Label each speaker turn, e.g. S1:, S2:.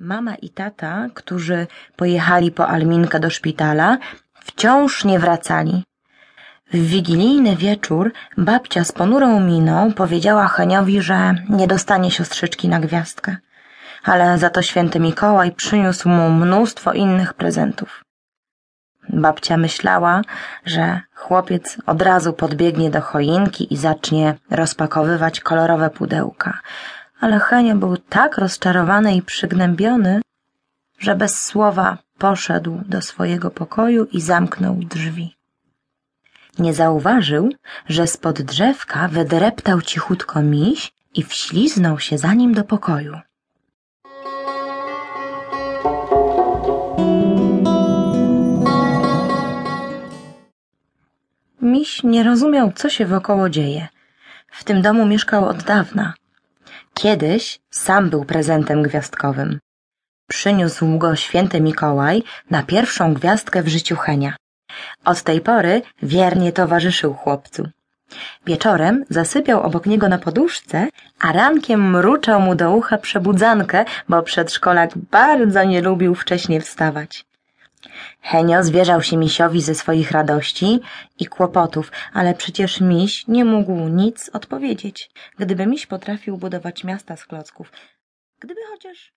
S1: Mama i tata, którzy pojechali po Alminkę do szpitala, wciąż nie wracali. W wigilijny wieczór babcia z ponurą miną powiedziała Heniowi, że nie dostanie siostrzyczki na gwiazdkę, ale za to święty Mikołaj przyniósł mu mnóstwo innych prezentów. Babcia myślała, że chłopiec od razu podbiegnie do choinki i zacznie rozpakowywać kolorowe pudełka, ale Henio był tak rozczarowany i przygnębiony, że bez słowa poszedł do swojego pokoju i zamknął drzwi. Nie zauważył, że spod drzewka wydreptał cichutko miś i wśliznął się za nim do pokoju. Miś nie rozumiał, co się wokoło dzieje. W tym domu mieszkał od dawna. Kiedyś sam był prezentem gwiazdkowym. Przyniósł go święty Mikołaj na pierwszą gwiazdkę w życiu Henia. Od tej pory wiernie towarzyszył chłopcu. Wieczorem zasypiał obok niego na poduszce, a rankiem mruczał mu do ucha przebudzankę, bo przedszkolak bardzo nie lubił wcześnie wstawać. Henio zwierzał się misiowi ze swoich radości i kłopotów, ale przecież miś nie mógł nic odpowiedzieć. Gdyby miś potrafił budować miasta z klocków, gdyby chociaż